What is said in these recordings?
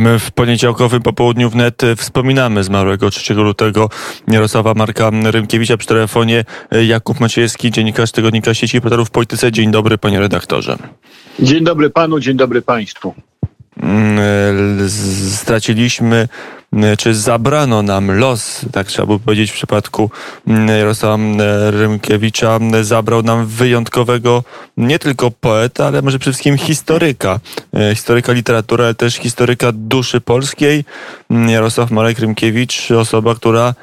My w poniedziałkowym popołudniu wnet wspominamy zmarłego 3 lutego Jarosława Marka Rymkiewicza przy telefonie Jakub Maciejewski, dziennikarz tygodnika sieci portalów w Polityce. Dzień dobry panie redaktorze. Dzień dobry panu, dzień dobry państwu. Mm, straciliśmy, mm, czy zabrano nam los, tak trzeba by powiedzieć w przypadku mm, Jarosława Rymkiewicza, zabrał nam wyjątkowego nie tylko poeta, ale może przede wszystkim historyka. E, historyka literatury, ale też historyka duszy polskiej. Jarosław Marek Rymkiewicz, osoba, która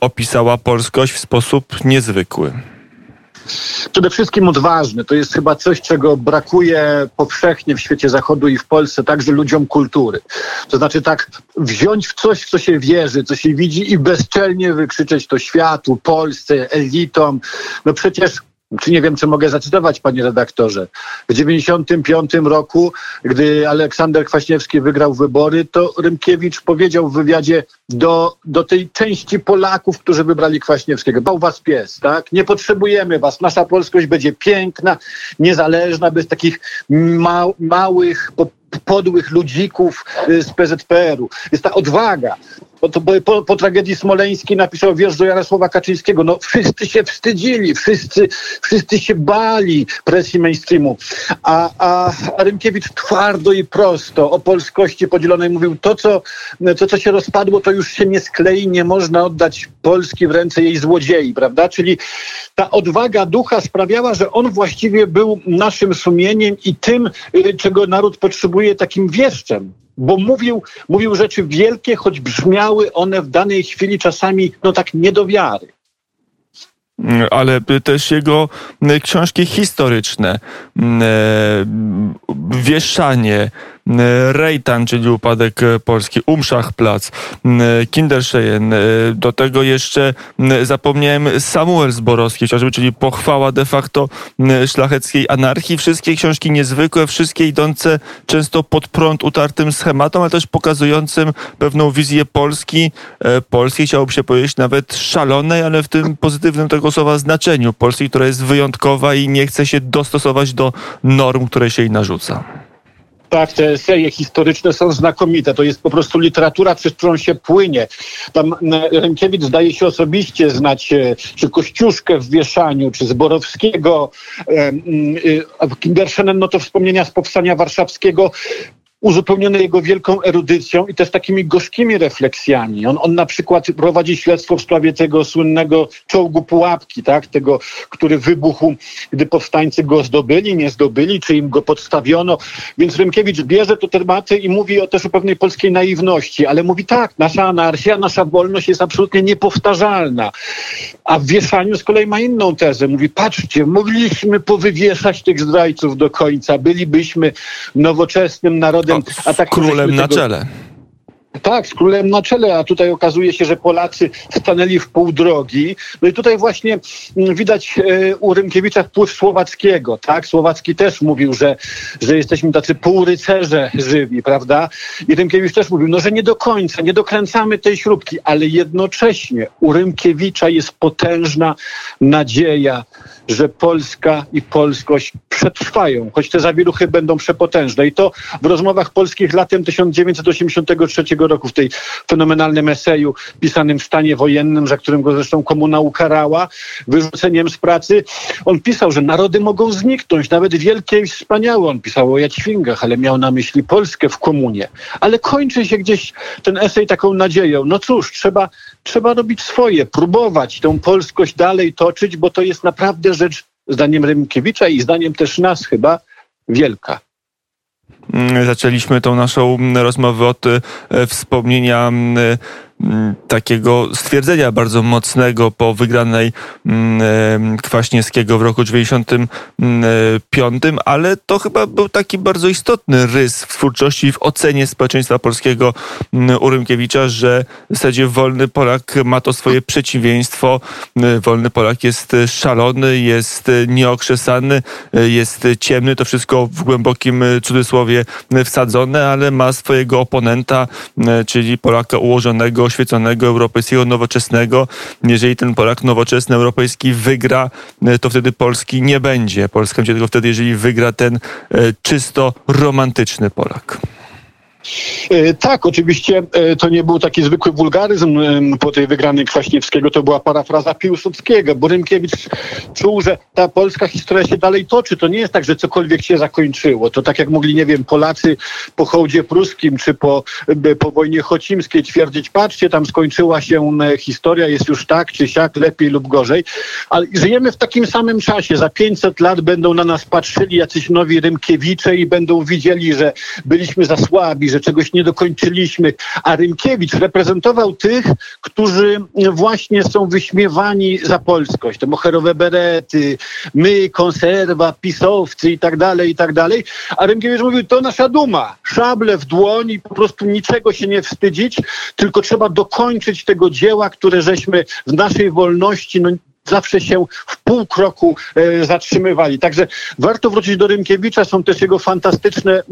opisała polskość w sposób niezwykły przede wszystkim odważny. To jest chyba coś, czego brakuje powszechnie w świecie zachodu i w Polsce, także ludziom kultury. To znaczy tak wziąć w coś, w co się wierzy, co się widzi i bezczelnie wykrzyczeć to światu, Polsce, elitom. No przecież czy nie wiem, czy mogę zacytować, panie redaktorze. W 95 roku, gdy Aleksander Kwaśniewski wygrał wybory, to Rymkiewicz powiedział w wywiadzie do, do tej części Polaków, którzy wybrali Kwaśniewskiego. Bał was pies, tak? Nie potrzebujemy was. Nasza polskość będzie piękna, niezależna, bez takich ma, małych, podłych ludzików y, z PZPR-u. Jest ta odwaga. Po, po, tragedii smoleńskiej napisał wiersz do Jarosława Kaczyńskiego. No wszyscy się wstydzili, wszyscy, wszyscy się bali presji mainstreamu. A, a, twardo i prosto o polskości podzielonej mówił, to co, to co się rozpadło, to już się nie sklei, nie można oddać Polski w ręce jej złodziei, prawda? Czyli ta odwaga ducha sprawiała, że on właściwie był naszym sumieniem i tym, y, czego naród potrzebuje, takim wieszczem bo mówił, mówił rzeczy wielkie, choć brzmiały one w danej chwili czasami no tak nie do wiary. Ale też jego książki historyczne, wieszanie, Rejtan, czyli upadek Polski, Umszachplatz, Kindersheyen, do tego jeszcze zapomniałem Samuel Zborowski, chociażby, czyli pochwała de facto szlacheckiej anarchii. Wszystkie książki niezwykłe, wszystkie idące często pod prąd utartym schematom, ale też pokazującym pewną wizję Polski, Polskiej, chciałoby się powiedzieć nawet szalonej, ale w tym pozytywnym tego słowa znaczeniu Polski, która jest wyjątkowa i nie chce się dostosować do norm, które się jej narzuca. Tak, te serie historyczne są znakomite. To jest po prostu literatura, przez którą się płynie. Tam e, Rękiewicz zdaje się osobiście znać e, czy Kościuszkę w Wieszaniu, czy Zborowskiego. E, Kinderszenen, no to wspomnienia z Powstania Warszawskiego uzupełnione jego wielką erudycją i też takimi gorzkimi refleksjami. On, on na przykład prowadzi śledztwo w sprawie tego słynnego czołgu Pułapki, tak? tego, który wybuchł, gdy powstańcy go zdobyli, nie zdobyli, czy im go podstawiono. Więc Rymkiewicz bierze te tematy i mówi o też o pewnej polskiej naiwności, ale mówi tak, nasza anarchia, nasza wolność jest absolutnie niepowtarzalna. A w wieszaniu z kolei ma inną tezę. Mówi, patrzcie, mogliśmy powywieszać tych zdrajców do końca, bylibyśmy nowoczesnym narodem tak królem na czele. Tak, z królem na czele, a tutaj okazuje się, że Polacy stanęli w pół drogi. No i tutaj właśnie mm, widać e, u Rymkiewicza wpływ Słowackiego, tak? Słowacki też mówił, że, że jesteśmy tacy półrycerze żywi, prawda? I Rymkiewicz też mówił, no że nie do końca, nie dokręcamy tej śrubki, ale jednocześnie u Rymkiewicza jest potężna nadzieja, że Polska i polskość przetrwają, choć te zawieruchy będą przepotężne. I to w rozmowach polskich latem 1983 roku w tej fenomenalnym eseju pisanym w stanie wojennym, za którym go zresztą komuna ukarała wyrzuceniem z pracy. On pisał, że narody mogą zniknąć, nawet wielkie i wspaniałe. On pisał o Jaćwingach, ale miał na myśli Polskę w komunie. Ale kończy się gdzieś ten esej taką nadzieją. No cóż, trzeba, trzeba robić swoje, próbować tę polskość dalej toczyć, bo to jest naprawdę rzecz, zdaniem Rymkiewicza i zdaniem też nas chyba, wielka. Mm, zaczęliśmy tą naszą rozmowę od e, wspomnienia mm, takiego stwierdzenia bardzo mocnego po wygranej mm, Kwaśniewskiego w roku 95, ale to chyba był taki bardzo istotny rys w twórczości, w ocenie społeczeństwa polskiego mm, Urymkiewicza, że w zasadzie wolny Polak ma to swoje przeciwieństwo. Wolny Polak jest szalony, jest nieokrzesany, jest ciemny, to wszystko w głębokim cudzysłowie wsadzone, ale ma swojego oponenta, czyli Polaka ułożonego, oświeconego, europejskiego, nowoczesnego. Jeżeli ten Polak nowoczesny, europejski wygra, e, to wtedy Polski nie będzie. Polska będzie tylko wtedy, jeżeli wygra ten e, czysto romantyczny Polak. E, Tak, oczywiście e, to nie był taki zwykły wulgaryzm po tej wygranej Kwaśniewskiego, to była parafraza Piłsudskiego, bo Rymkiewicz czuł, że ta polska historia się dalej toczy. To nie jest tak, że cokolwiek się zakończyło. To tak jak mogli, nie wiem, Polacy po hołdzie pruskim czy po, e, po wojnie chocimskiej twierdzić, patrzcie, tam skończyła się historia, jest już tak czy siak, lepiej lub gorzej. Ale żyjemy w takim samym czasie. Za 500 lat będą na nas patrzyli jacyś nowi Rymkiewicze i będą widzieli, że byliśmy za słabi, że czegoś nie dokończyliśmy. A Rymkiewicz reprezentował tych, którzy właśnie są wyśmiewani za polskość. To moherowe berety, my, konserwa, pisowcy i tak dalej, i tak dalej. A Rymkiewicz mówił, to nasza duma. Szable w dłoń i po prostu niczego się nie wstydzić, tylko trzeba dokończyć tego dzieła, które żeśmy w naszej wolności no, zawsze się w pół kroku e, zatrzymywali. Także warto wrócić do Rymkiewicza. Są też jego fantastyczne e,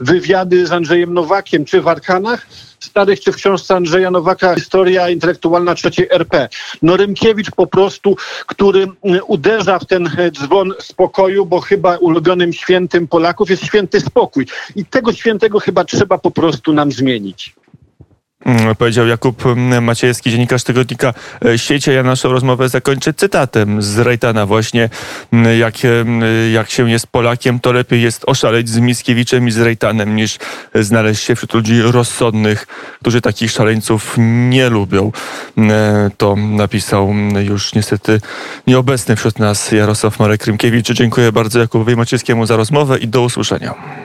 wywiady z Andrzejem Nowakiem, czy w Arkanach starych, czy w książce Andrzeja Nowaka Historia intelektualna trzeciej RP. No Rymkiewicz po prostu, który m, uderza w ten e, dzwon spokoju, bo chyba ulubionym świętym Polaków jest święty spokój. I tego świętego chyba trzeba po prostu nam zmienić. Mm, Powiedział Jakub mm, Maciejewski, dziennikarz tygodnika e, Siecie. Ja naszą rozmowę zakończę cytatem z Rejtana właśnie. Mm, Jak, em, jak się jest Polakiem, to lepiej jest oszaleć z Mickiewiczem i z Rejtanem, niż znaleźć się wśród ludzi rozsądnych, którzy takich szaleńców nie lubią. E, To napisał już niestety nieobecny wśród nas Jarosław Marek Rymkiewicz. Dziękuję bardzo Jakubowi Maciejewskiemu za rozmowę i do usłyszenia.